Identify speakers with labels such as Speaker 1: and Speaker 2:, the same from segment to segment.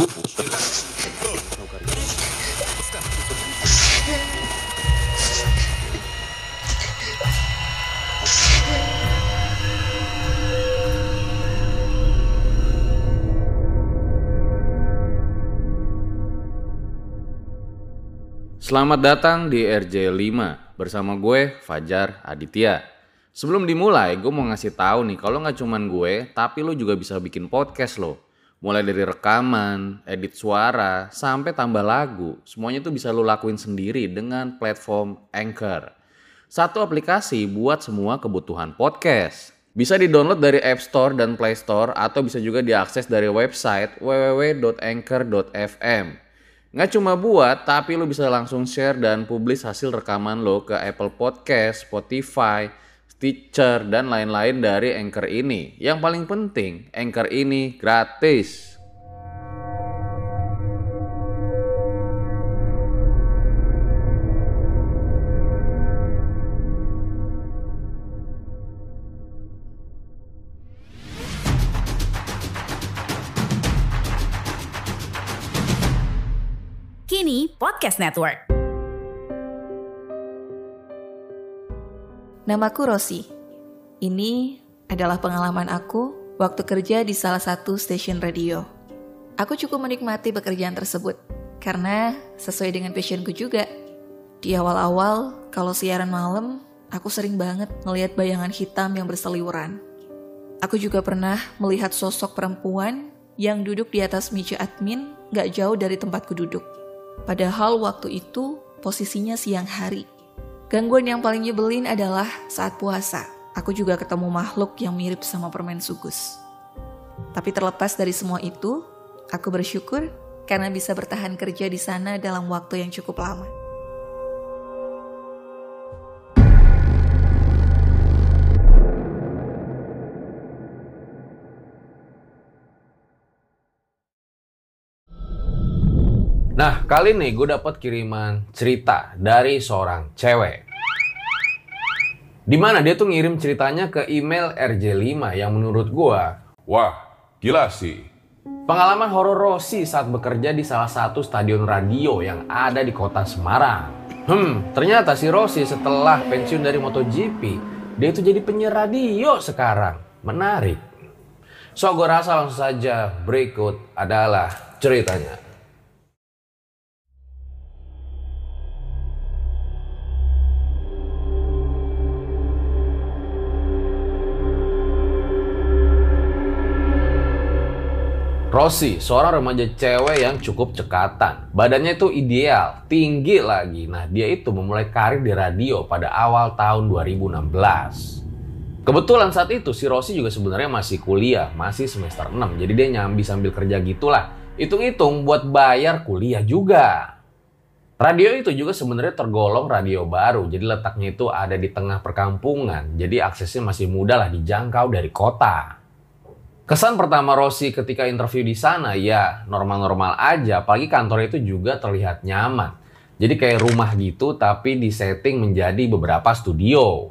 Speaker 1: Selamat datang di RJ5 bersama gue Fajar Aditya. Sebelum dimulai, gue mau ngasih tahu nih kalau nggak cuman gue, tapi lo juga bisa bikin podcast lo. Mulai dari rekaman, edit suara, sampai tambah lagu, semuanya tuh bisa lo lakuin sendiri dengan platform Anchor. Satu aplikasi buat semua kebutuhan podcast. Bisa di-download dari App Store dan Play Store atau bisa juga diakses dari website www.anchor.fm. Nggak cuma buat, tapi lo bisa langsung share dan publish hasil rekaman lo ke Apple Podcast, Spotify, Stitcher, dan lain-lain dari Anchor ini. Yang paling penting, Anchor ini gratis.
Speaker 2: Kini Podcast Network.
Speaker 3: Namaku Rosi. Ini adalah pengalaman aku waktu kerja di salah satu stasiun radio. Aku cukup menikmati pekerjaan tersebut karena sesuai dengan passionku juga. Di awal-awal, kalau siaran malam, aku sering banget melihat bayangan hitam yang berseliweran. Aku juga pernah melihat sosok perempuan yang duduk di atas meja admin gak jauh dari tempatku duduk. Padahal waktu itu posisinya siang hari. Gangguan yang paling nyebelin adalah saat puasa. Aku juga ketemu makhluk yang mirip sama permen sugus. Tapi terlepas dari semua itu, aku bersyukur karena bisa bertahan kerja di sana dalam waktu yang cukup lama.
Speaker 1: Nah, kali ini gue dapat kiriman cerita dari seorang cewek. Di mana dia tuh ngirim ceritanya ke email RJ5 yang menurut gue,
Speaker 4: Wah, gila sih.
Speaker 1: pengalaman horor Rossi saat bekerja di salah satu stadion radio yang ada di kota Semarang. Hmm, ternyata si Rossi setelah pensiun dari MotoGP, dia itu jadi penyiar radio sekarang. Menarik. So, gue rasa langsung saja berikut adalah ceritanya. Rossi, seorang remaja cewek yang cukup cekatan. Badannya itu ideal, tinggi lagi. Nah, dia itu memulai karir di radio pada awal tahun 2016. Kebetulan saat itu si Rossi juga sebenarnya masih kuliah, masih semester 6. Jadi dia nyambi sambil kerja gitulah. Hitung-hitung buat bayar kuliah juga. Radio itu juga sebenarnya tergolong radio baru. Jadi letaknya itu ada di tengah perkampungan. Jadi aksesnya masih mudah lah dijangkau dari kota. Kesan pertama Rossi ketika interview di sana ya normal-normal aja, apalagi kantor itu juga terlihat nyaman. Jadi kayak rumah gitu tapi disetting menjadi beberapa studio.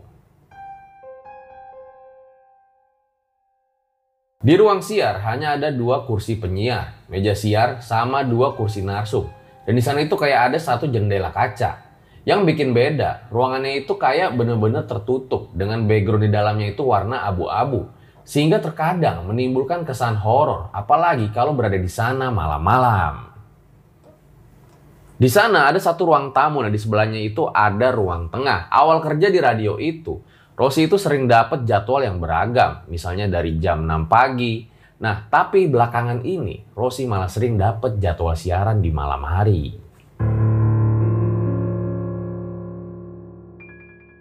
Speaker 1: Di ruang siar hanya ada dua kursi penyiar, meja siar sama dua kursi narsum. Dan di sana itu kayak ada satu jendela kaca. Yang bikin beda, ruangannya itu kayak bener-bener tertutup dengan background di dalamnya itu warna abu-abu sehingga terkadang menimbulkan kesan horor, apalagi kalau berada di sana malam-malam. Di sana ada satu ruang tamu, nah di sebelahnya itu ada ruang tengah. Awal kerja di radio itu, Rosi itu sering dapat jadwal yang beragam, misalnya dari jam 6 pagi. Nah, tapi belakangan ini, Rosi malah sering dapat jadwal siaran di malam hari.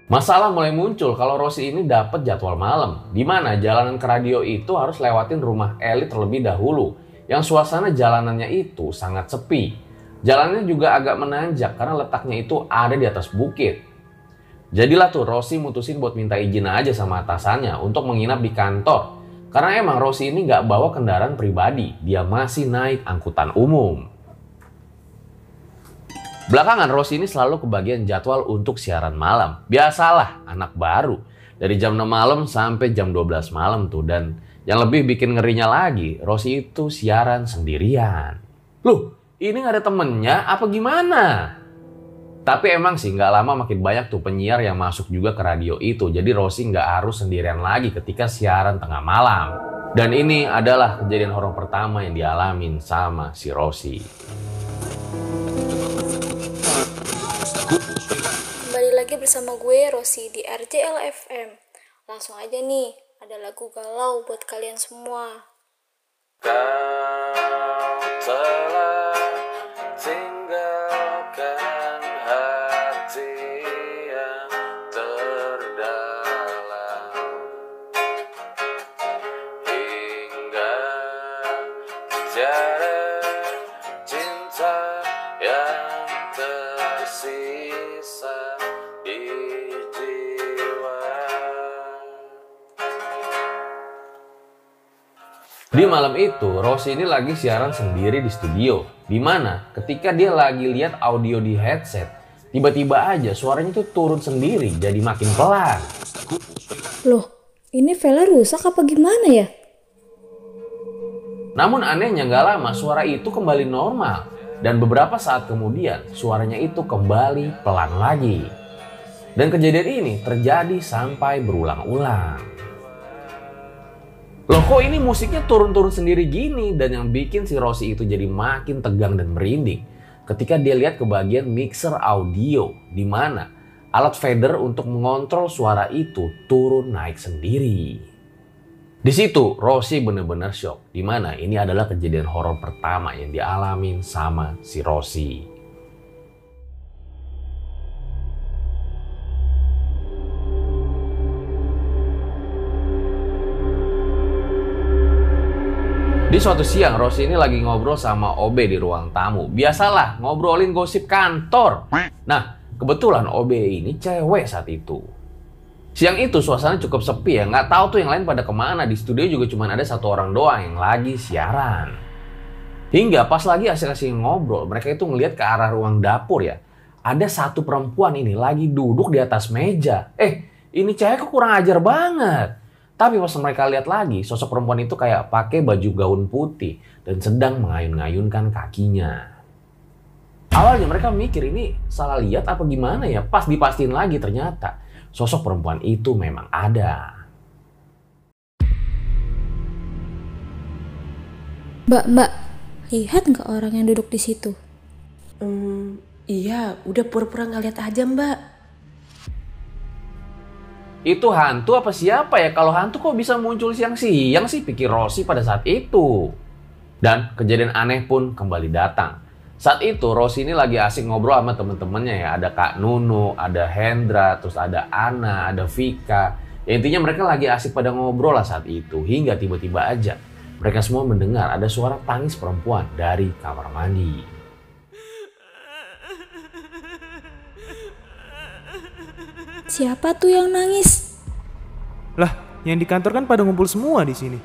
Speaker 1: Masalah mulai muncul kalau Rossi ini dapat jadwal malam, di mana jalanan ke radio itu harus lewatin rumah elit terlebih dahulu, yang suasana jalanannya itu sangat sepi. Jalannya juga agak menanjak karena letaknya itu ada di atas bukit. Jadilah tuh Rossi mutusin buat minta izin aja sama atasannya untuk menginap di kantor. Karena emang Rossi ini nggak bawa kendaraan pribadi, dia masih naik angkutan umum. Belakangan Rossi ini selalu kebagian jadwal untuk siaran malam. Biasalah anak baru. Dari jam 6 malam sampai jam 12 malam tuh. Dan yang lebih bikin ngerinya lagi, Rossi itu siaran sendirian. Loh, ini nggak ada temennya apa gimana? Tapi emang sih nggak lama makin banyak tuh penyiar yang masuk juga ke radio itu. Jadi Rossi nggak harus sendirian lagi ketika siaran tengah malam. Dan ini adalah kejadian horor pertama yang dialamin sama si Rossi.
Speaker 5: Kembali lagi bersama gue Rosi di RJL FM. Langsung aja nih, ada lagu galau buat kalian semua.
Speaker 1: Kau telah Di malam itu, Rossi ini lagi siaran sendiri di studio. Di mana ketika dia lagi lihat audio di headset, tiba-tiba aja suaranya tuh turun sendiri jadi makin pelan.
Speaker 5: Loh, ini file rusak apa gimana ya?
Speaker 1: Namun anehnya nggak lama suara itu kembali normal. Dan beberapa saat kemudian suaranya itu kembali pelan lagi. Dan kejadian ini terjadi sampai berulang-ulang. Loh kok ini musiknya turun-turun sendiri gini dan yang bikin si Rossi itu jadi makin tegang dan merinding ketika dia lihat ke bagian mixer audio di mana alat fader untuk mengontrol suara itu turun naik sendiri. Di situ Rossi bener-bener shock di mana ini adalah kejadian horor pertama yang dialamin sama si Rossi. Di suatu siang, Rossi ini lagi ngobrol sama OB di ruang tamu. Biasalah, ngobrolin gosip kantor. Nah, kebetulan OB ini cewek saat itu. Siang itu suasana cukup sepi ya, nggak tahu tuh yang lain pada ke mana. Di studio juga cuma ada satu orang doang yang lagi siaran. Hingga pas lagi asik-asik ngobrol, mereka itu ngelihat ke arah ruang dapur ya. Ada satu perempuan ini lagi duduk di atas meja. Eh, ini cewek kok kurang ajar banget. Tapi pas mereka lihat lagi, sosok perempuan itu kayak pakai baju gaun putih dan sedang mengayun-ngayunkan kakinya. Awalnya mereka mikir ini salah lihat apa gimana ya. Pas dipastiin lagi ternyata sosok perempuan itu memang ada.
Speaker 5: Mbak, mbak, lihat nggak orang yang duduk di situ?
Speaker 6: Hmm, iya, udah pura-pura nggak lihat aja mbak.
Speaker 1: Itu hantu apa siapa ya? Kalau hantu kok bisa muncul siang-siang sih? Pikir Rossi pada saat itu. Dan kejadian aneh pun kembali datang. Saat itu Rossi ini lagi asik ngobrol sama temen-temennya ya. Ada Kak Nunu, ada Hendra, terus ada Ana, ada Vika. Ya, intinya mereka lagi asik pada ngobrol lah saat itu. Hingga tiba-tiba aja mereka semua mendengar ada suara tangis perempuan dari kamar mandi.
Speaker 5: Siapa tuh yang nangis?
Speaker 7: Lah, yang di kantor kan pada ngumpul semua di sini.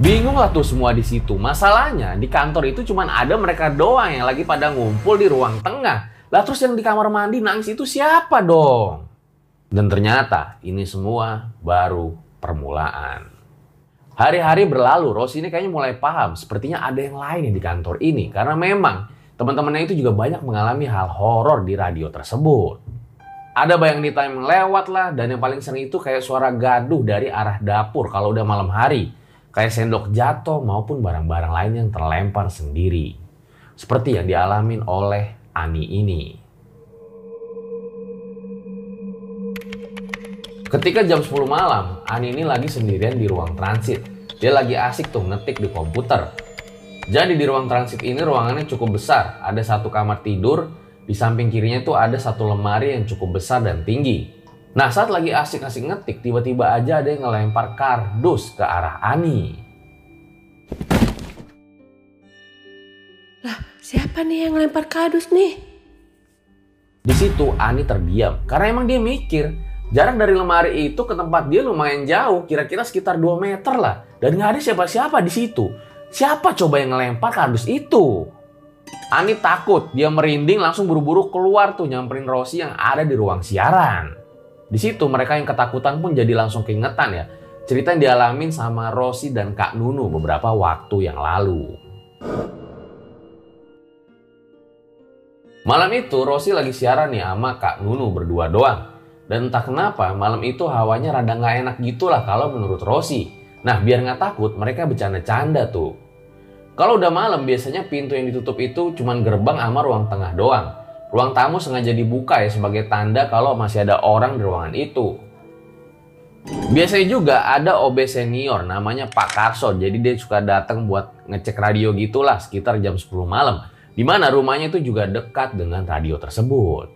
Speaker 1: Bingung lah tuh semua di situ. Masalahnya di kantor itu cuma ada mereka doang yang lagi pada ngumpul di ruang tengah. Lah terus yang di kamar mandi nangis itu siapa dong? Dan ternyata ini semua baru permulaan. Hari-hari berlalu, Rossi ini kayaknya mulai paham. Sepertinya ada yang lain di kantor ini. Karena memang teman-temannya itu juga banyak mengalami hal horor di radio tersebut. Ada bayang di time lewat lah, dan yang paling sering itu kayak suara gaduh dari arah dapur kalau udah malam hari. Kayak sendok jatuh maupun barang-barang lain yang terlempar sendiri. Seperti yang dialamin oleh Ani ini. Ketika jam 10 malam, Ani ini lagi sendirian di ruang transit. Dia lagi asik tuh ngetik di komputer. Jadi di ruang transit ini ruangannya cukup besar. Ada satu kamar tidur, di samping kirinya tuh ada satu lemari yang cukup besar dan tinggi. Nah saat lagi asik-asik ngetik, tiba-tiba aja ada yang ngelempar kardus ke arah Ani.
Speaker 6: Lah, siapa nih yang lempar kardus nih?
Speaker 1: Di situ Ani terdiam karena emang dia mikir jarak dari lemari itu ke tempat dia lumayan jauh, kira-kira sekitar 2 meter lah. Dan nggak ada siapa-siapa di situ. Siapa coba yang ngelempar kardus itu? Ani takut, dia merinding langsung buru-buru keluar tuh nyamperin Rossi yang ada di ruang siaran. Di situ mereka yang ketakutan pun jadi langsung keingetan ya. Cerita yang dialamin sama Rossi dan Kak Nunu beberapa waktu yang lalu. Malam itu Rosi lagi siaran nih sama Kak Nunu berdua doang. Dan entah kenapa malam itu hawanya rada nggak enak gitulah kalau menurut Rosi. Nah biar nggak takut mereka bercanda-canda tuh. Kalau udah malam biasanya pintu yang ditutup itu cuman gerbang sama ruang tengah doang. Ruang tamu sengaja dibuka ya sebagai tanda kalau masih ada orang di ruangan itu. Biasanya juga ada OB senior namanya Pak Karso. Jadi dia suka datang buat ngecek radio gitulah sekitar jam 10 malam. Di mana rumahnya itu juga dekat dengan radio tersebut.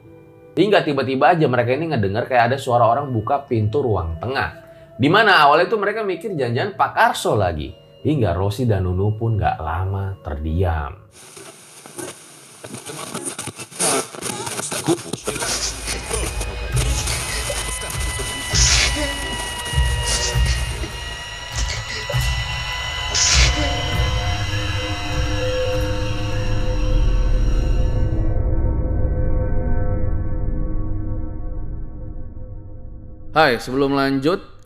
Speaker 1: Hingga tiba-tiba aja mereka ini ngedengar kayak ada suara orang buka pintu ruang tengah. Di mana awalnya itu mereka mikir janjian Pak Karso lagi. Hingga Rosi dan Nunu pun gak lama terdiam. Hai, sebelum lanjut,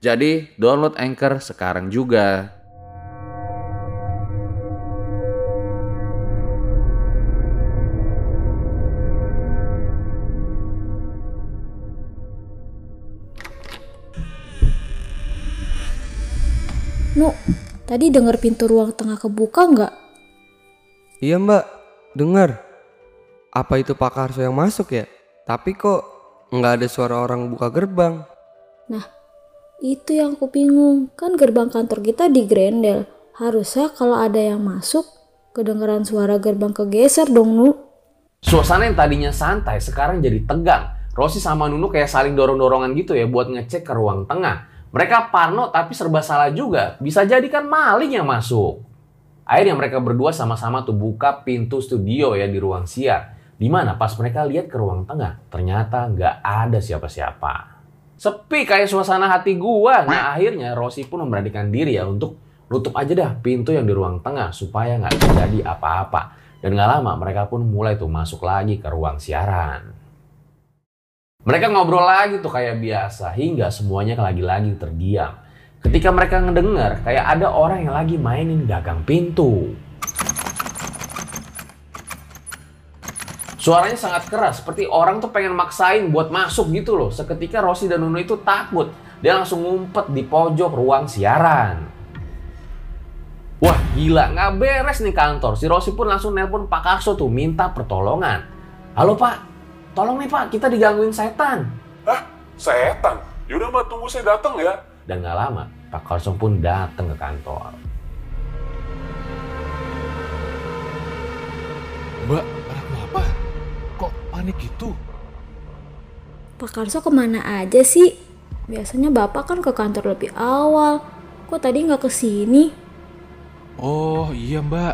Speaker 1: Jadi download Anchor sekarang juga.
Speaker 5: Nu, tadi dengar pintu ruang tengah kebuka nggak?
Speaker 8: Iya mbak, dengar. Apa itu Pak Karso yang masuk ya? Tapi kok nggak ada suara orang buka gerbang?
Speaker 5: Nah, itu yang aku bingung. Kan gerbang kantor kita di Grendel. Harusnya kalau ada yang masuk, kedengeran suara gerbang kegeser dong, Nu.
Speaker 1: Suasana yang tadinya santai sekarang jadi tegang. Rosi sama Nunu kayak saling dorong-dorongan gitu ya buat ngecek ke ruang tengah. Mereka parno tapi serba salah juga. Bisa jadi kan maling yang masuk. Akhirnya mereka berdua sama-sama tuh buka pintu studio ya di ruang siar. Di mana pas mereka lihat ke ruang tengah, ternyata nggak ada siapa-siapa. Sepi kayak suasana hati gua. Nah akhirnya Rosi pun memberanikan diri ya untuk nutup aja dah pintu yang di ruang tengah supaya nggak terjadi apa-apa. Dan nggak lama mereka pun mulai tuh masuk lagi ke ruang siaran. Mereka ngobrol lagi tuh kayak biasa hingga semuanya lagi-lagi terdiam. Ketika mereka ngedengar kayak ada orang yang lagi mainin gagang pintu. Suaranya sangat keras, seperti orang tuh pengen maksain buat masuk gitu loh. Seketika Rosi dan Nunu itu takut. Dia langsung ngumpet di pojok ruang siaran. Wah gila, nggak beres nih kantor. Si Rosi pun langsung nelpon Pak Karso tuh minta pertolongan. Halo Pak, tolong nih Pak, kita digangguin setan.
Speaker 4: Hah? Setan? Yaudah mbak, tunggu saya datang ya.
Speaker 1: Dan nggak lama, Pak Karso pun datang ke kantor.
Speaker 4: Mbak, panik gitu?
Speaker 5: Pak Karso ke mana aja sih? Biasanya Bapak kan ke kantor lebih awal. Kok tadi nggak ke sini?
Speaker 9: Oh iya mbak,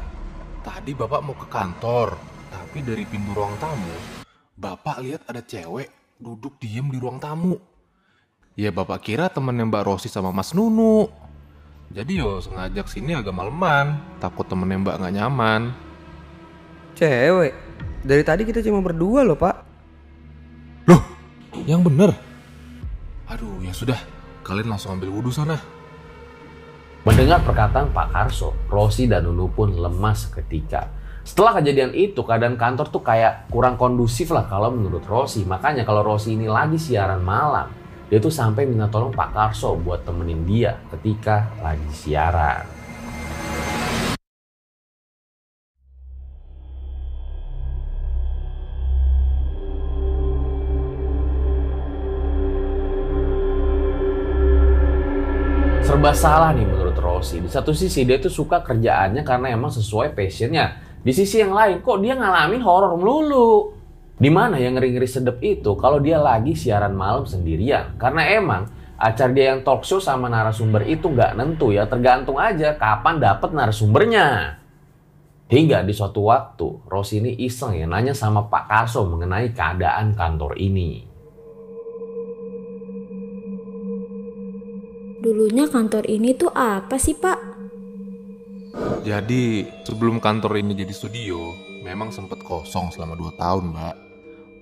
Speaker 9: tadi bapak mau ke kantor, tapi dari pintu ruang tamu, bapak lihat ada cewek duduk diem di ruang tamu. Ya bapak kira temennya mbak Rosi sama mas Nunu. Jadi yo sengaja sini agak maleman, takut temennya mbak nggak nyaman.
Speaker 8: Cewek, dari tadi kita cuma berdua loh pak.
Speaker 9: Loh, yang bener? Aduh ya sudah, kalian langsung ambil wudhu sana.
Speaker 1: Mendengar perkataan Pak Karso, Rosi dan Nunu pun lemas seketika. Setelah kejadian itu, keadaan kantor tuh kayak kurang kondusif lah kalau menurut Rosi. Makanya kalau Rosi ini lagi siaran malam, dia tuh sampai minta tolong Pak Karso buat temenin dia ketika lagi siaran. Salah nih menurut Rosi. Di satu sisi dia tuh suka kerjaannya karena emang sesuai passionnya. Di sisi yang lain kok dia ngalamin horor melulu. Di mana yang ngeri-ngeri sedep itu kalau dia lagi siaran malam sendirian. Karena emang acara dia yang talk show sama narasumber itu nggak nentu ya. Tergantung aja kapan dapet narasumbernya. Hingga di suatu waktu, Rosi ini iseng ya nanya sama Pak Karso mengenai keadaan kantor ini.
Speaker 5: Dulunya kantor ini tuh apa sih pak?
Speaker 9: Jadi sebelum kantor ini jadi studio, memang sempat kosong selama 2 tahun mbak.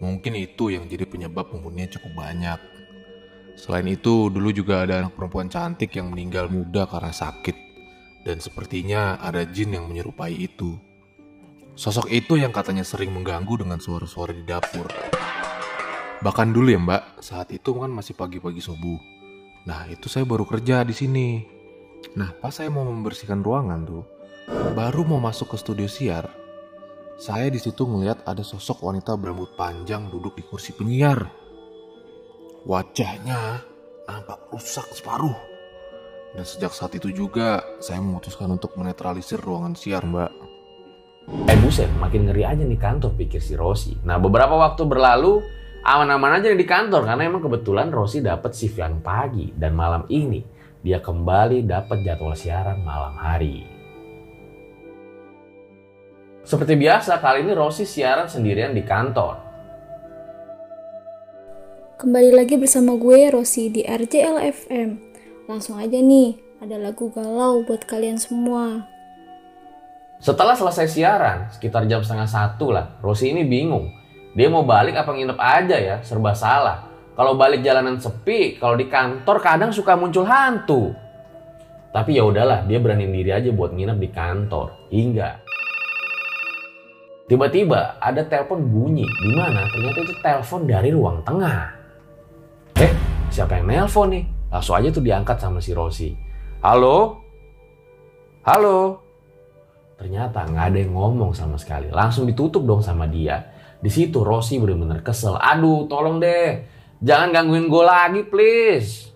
Speaker 9: Mungkin itu yang jadi penyebab penghuninya cukup banyak. Selain itu, dulu juga ada anak perempuan cantik yang meninggal muda karena sakit. Dan sepertinya ada jin yang menyerupai itu. Sosok itu yang katanya sering mengganggu dengan suara-suara di dapur. Bahkan dulu ya mbak, saat itu kan masih pagi-pagi subuh. Nah itu saya baru kerja di sini. Nah pas saya mau membersihkan ruangan tuh, baru mau masuk ke studio siar, saya di situ ngelihat ada sosok wanita berambut panjang duduk di kursi penyiar. Wajahnya nampak rusak separuh. Dan sejak saat itu juga saya memutuskan untuk menetralisir ruangan siar, Mbak.
Speaker 1: Eh buset, makin ngeri aja nih kantor pikir si Rosi. Nah beberapa waktu berlalu, aman-aman aja di kantor karena emang kebetulan Rosi dapat shift yang pagi dan malam ini dia kembali dapat jadwal siaran malam hari. Seperti biasa, kali ini Rosi siaran sendirian di kantor.
Speaker 5: Kembali lagi bersama gue Rosi di RJL FM. Langsung aja nih, ada lagu galau buat kalian semua.
Speaker 1: Setelah selesai siaran, sekitar jam setengah satu lah, Rosi ini bingung. Dia mau balik apa nginep aja ya, serba salah. Kalau balik jalanan sepi, kalau di kantor kadang suka muncul hantu. Tapi ya udahlah, dia berani diri aja buat nginep di kantor. Hingga tiba-tiba ada telepon bunyi di mana ternyata itu telepon dari ruang tengah. Eh, siapa yang nelpon nih? Langsung aja tuh diangkat sama si Rosi. Halo? Halo? Ternyata nggak ada yang ngomong sama sekali. Langsung ditutup dong sama dia. Di situ Rosi bener-bener kesel. Aduh, tolong deh. Jangan gangguin gue lagi, please.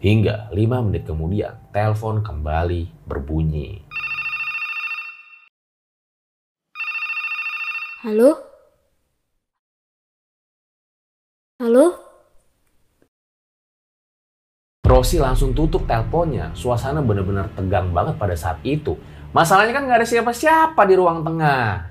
Speaker 1: Hingga 5 menit kemudian, telepon kembali berbunyi.
Speaker 5: Halo? Halo?
Speaker 1: Rosi langsung tutup teleponnya. Suasana bener-bener tegang banget pada saat itu. Masalahnya kan nggak ada siapa-siapa di ruang tengah.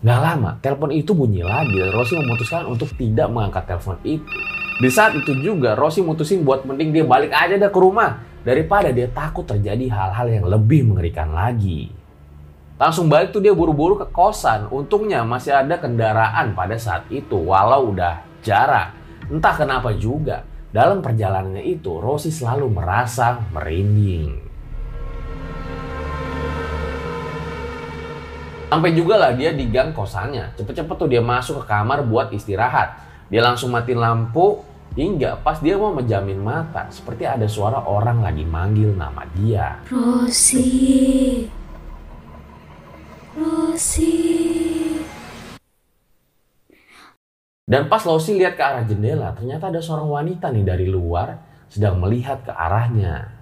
Speaker 1: Gak lama, telepon itu bunyi lagi dan Rosi memutuskan untuk tidak mengangkat telepon itu. Di saat itu juga, Rosi mutusin buat mending dia balik aja dah ke rumah. Daripada dia takut terjadi hal-hal yang lebih mengerikan lagi. Langsung balik tuh dia buru-buru ke kosan. Untungnya masih ada kendaraan pada saat itu, walau udah jarang. Entah kenapa juga, dalam perjalanannya itu Rosi selalu merasa merinding. Sampai juga lah dia di gang kosannya. Cepet-cepet tuh dia masuk ke kamar buat istirahat. Dia langsung matiin lampu hingga pas dia mau menjamin mata seperti ada suara orang lagi manggil nama dia.
Speaker 5: Rosi. Rosi.
Speaker 1: Dan pas Rosi lihat ke arah jendela, ternyata ada seorang wanita nih dari luar sedang melihat ke arahnya.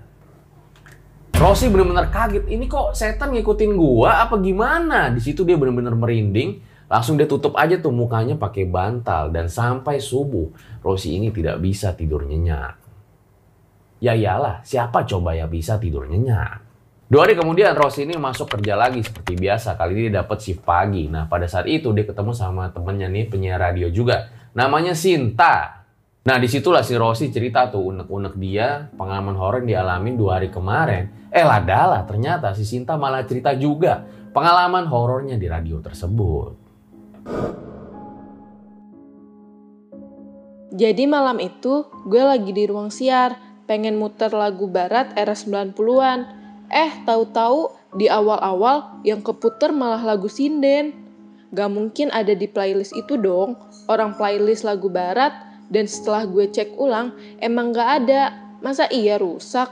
Speaker 1: Rosi bener-bener kaget, ini kok setan ngikutin gua apa gimana? Di situ dia bener-bener merinding, langsung dia tutup aja tuh mukanya pakai bantal dan sampai subuh Rosi ini tidak bisa tidur nyenyak. Ya iyalah, siapa coba ya bisa tidur nyenyak? Dua hari kemudian Rosi ini masuk kerja lagi seperti biasa. Kali ini dia dapat shift pagi. Nah pada saat itu dia ketemu sama temennya nih penyiar radio juga. Namanya Sinta. Nah di situlah si Rosi cerita tuh unek-unek dia pengalaman horor yang dialamin dua hari kemarin. Eh ladalah ternyata si Sinta malah cerita juga pengalaman horornya di radio tersebut.
Speaker 10: Jadi malam itu gue lagi di ruang siar, pengen muter lagu barat era 90-an. Eh, tahu-tahu di awal-awal yang keputer malah lagu sinden. Gak mungkin ada di playlist itu dong, orang playlist lagu barat, dan setelah gue cek ulang, emang gak ada. Masa iya rusak?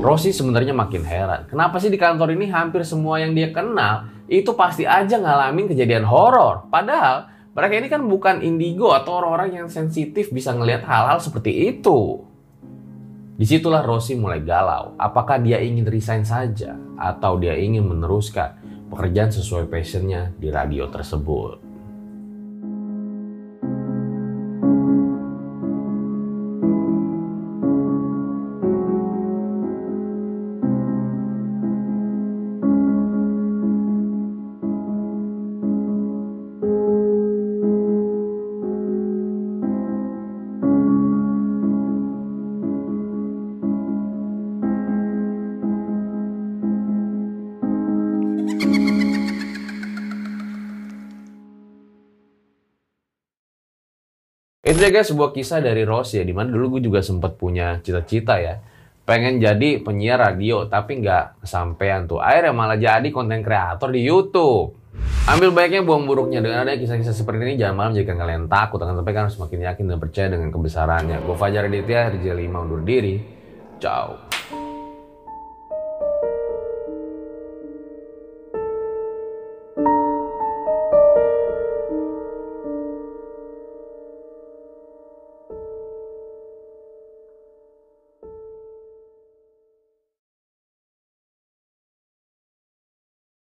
Speaker 1: Rosi sebenarnya makin heran. Kenapa sih di kantor ini hampir semua yang dia kenal itu pasti aja ngalamin kejadian horor. Padahal mereka ini kan bukan indigo atau orang-orang yang sensitif bisa ngelihat hal-hal seperti itu. Di situlah Rosi mulai galau. Apakah dia ingin resign saja atau dia ingin meneruskan pekerjaan sesuai passionnya di radio tersebut. Itu dia guys sebuah kisah dari Rossi ya, di mana dulu gue juga sempat punya cita-cita ya. Pengen jadi penyiar radio, tapi nggak kesampaian tuh. Akhirnya malah jadi konten kreator di Youtube. Ambil baiknya, buang buruknya. Dengan ada kisah-kisah seperti ini, jangan malah menjadikan kalian takut. Akan kan harus semakin yakin dan percaya dengan kebesarannya. Gue Fajar Aditya, RJ5 undur diri. Ciao.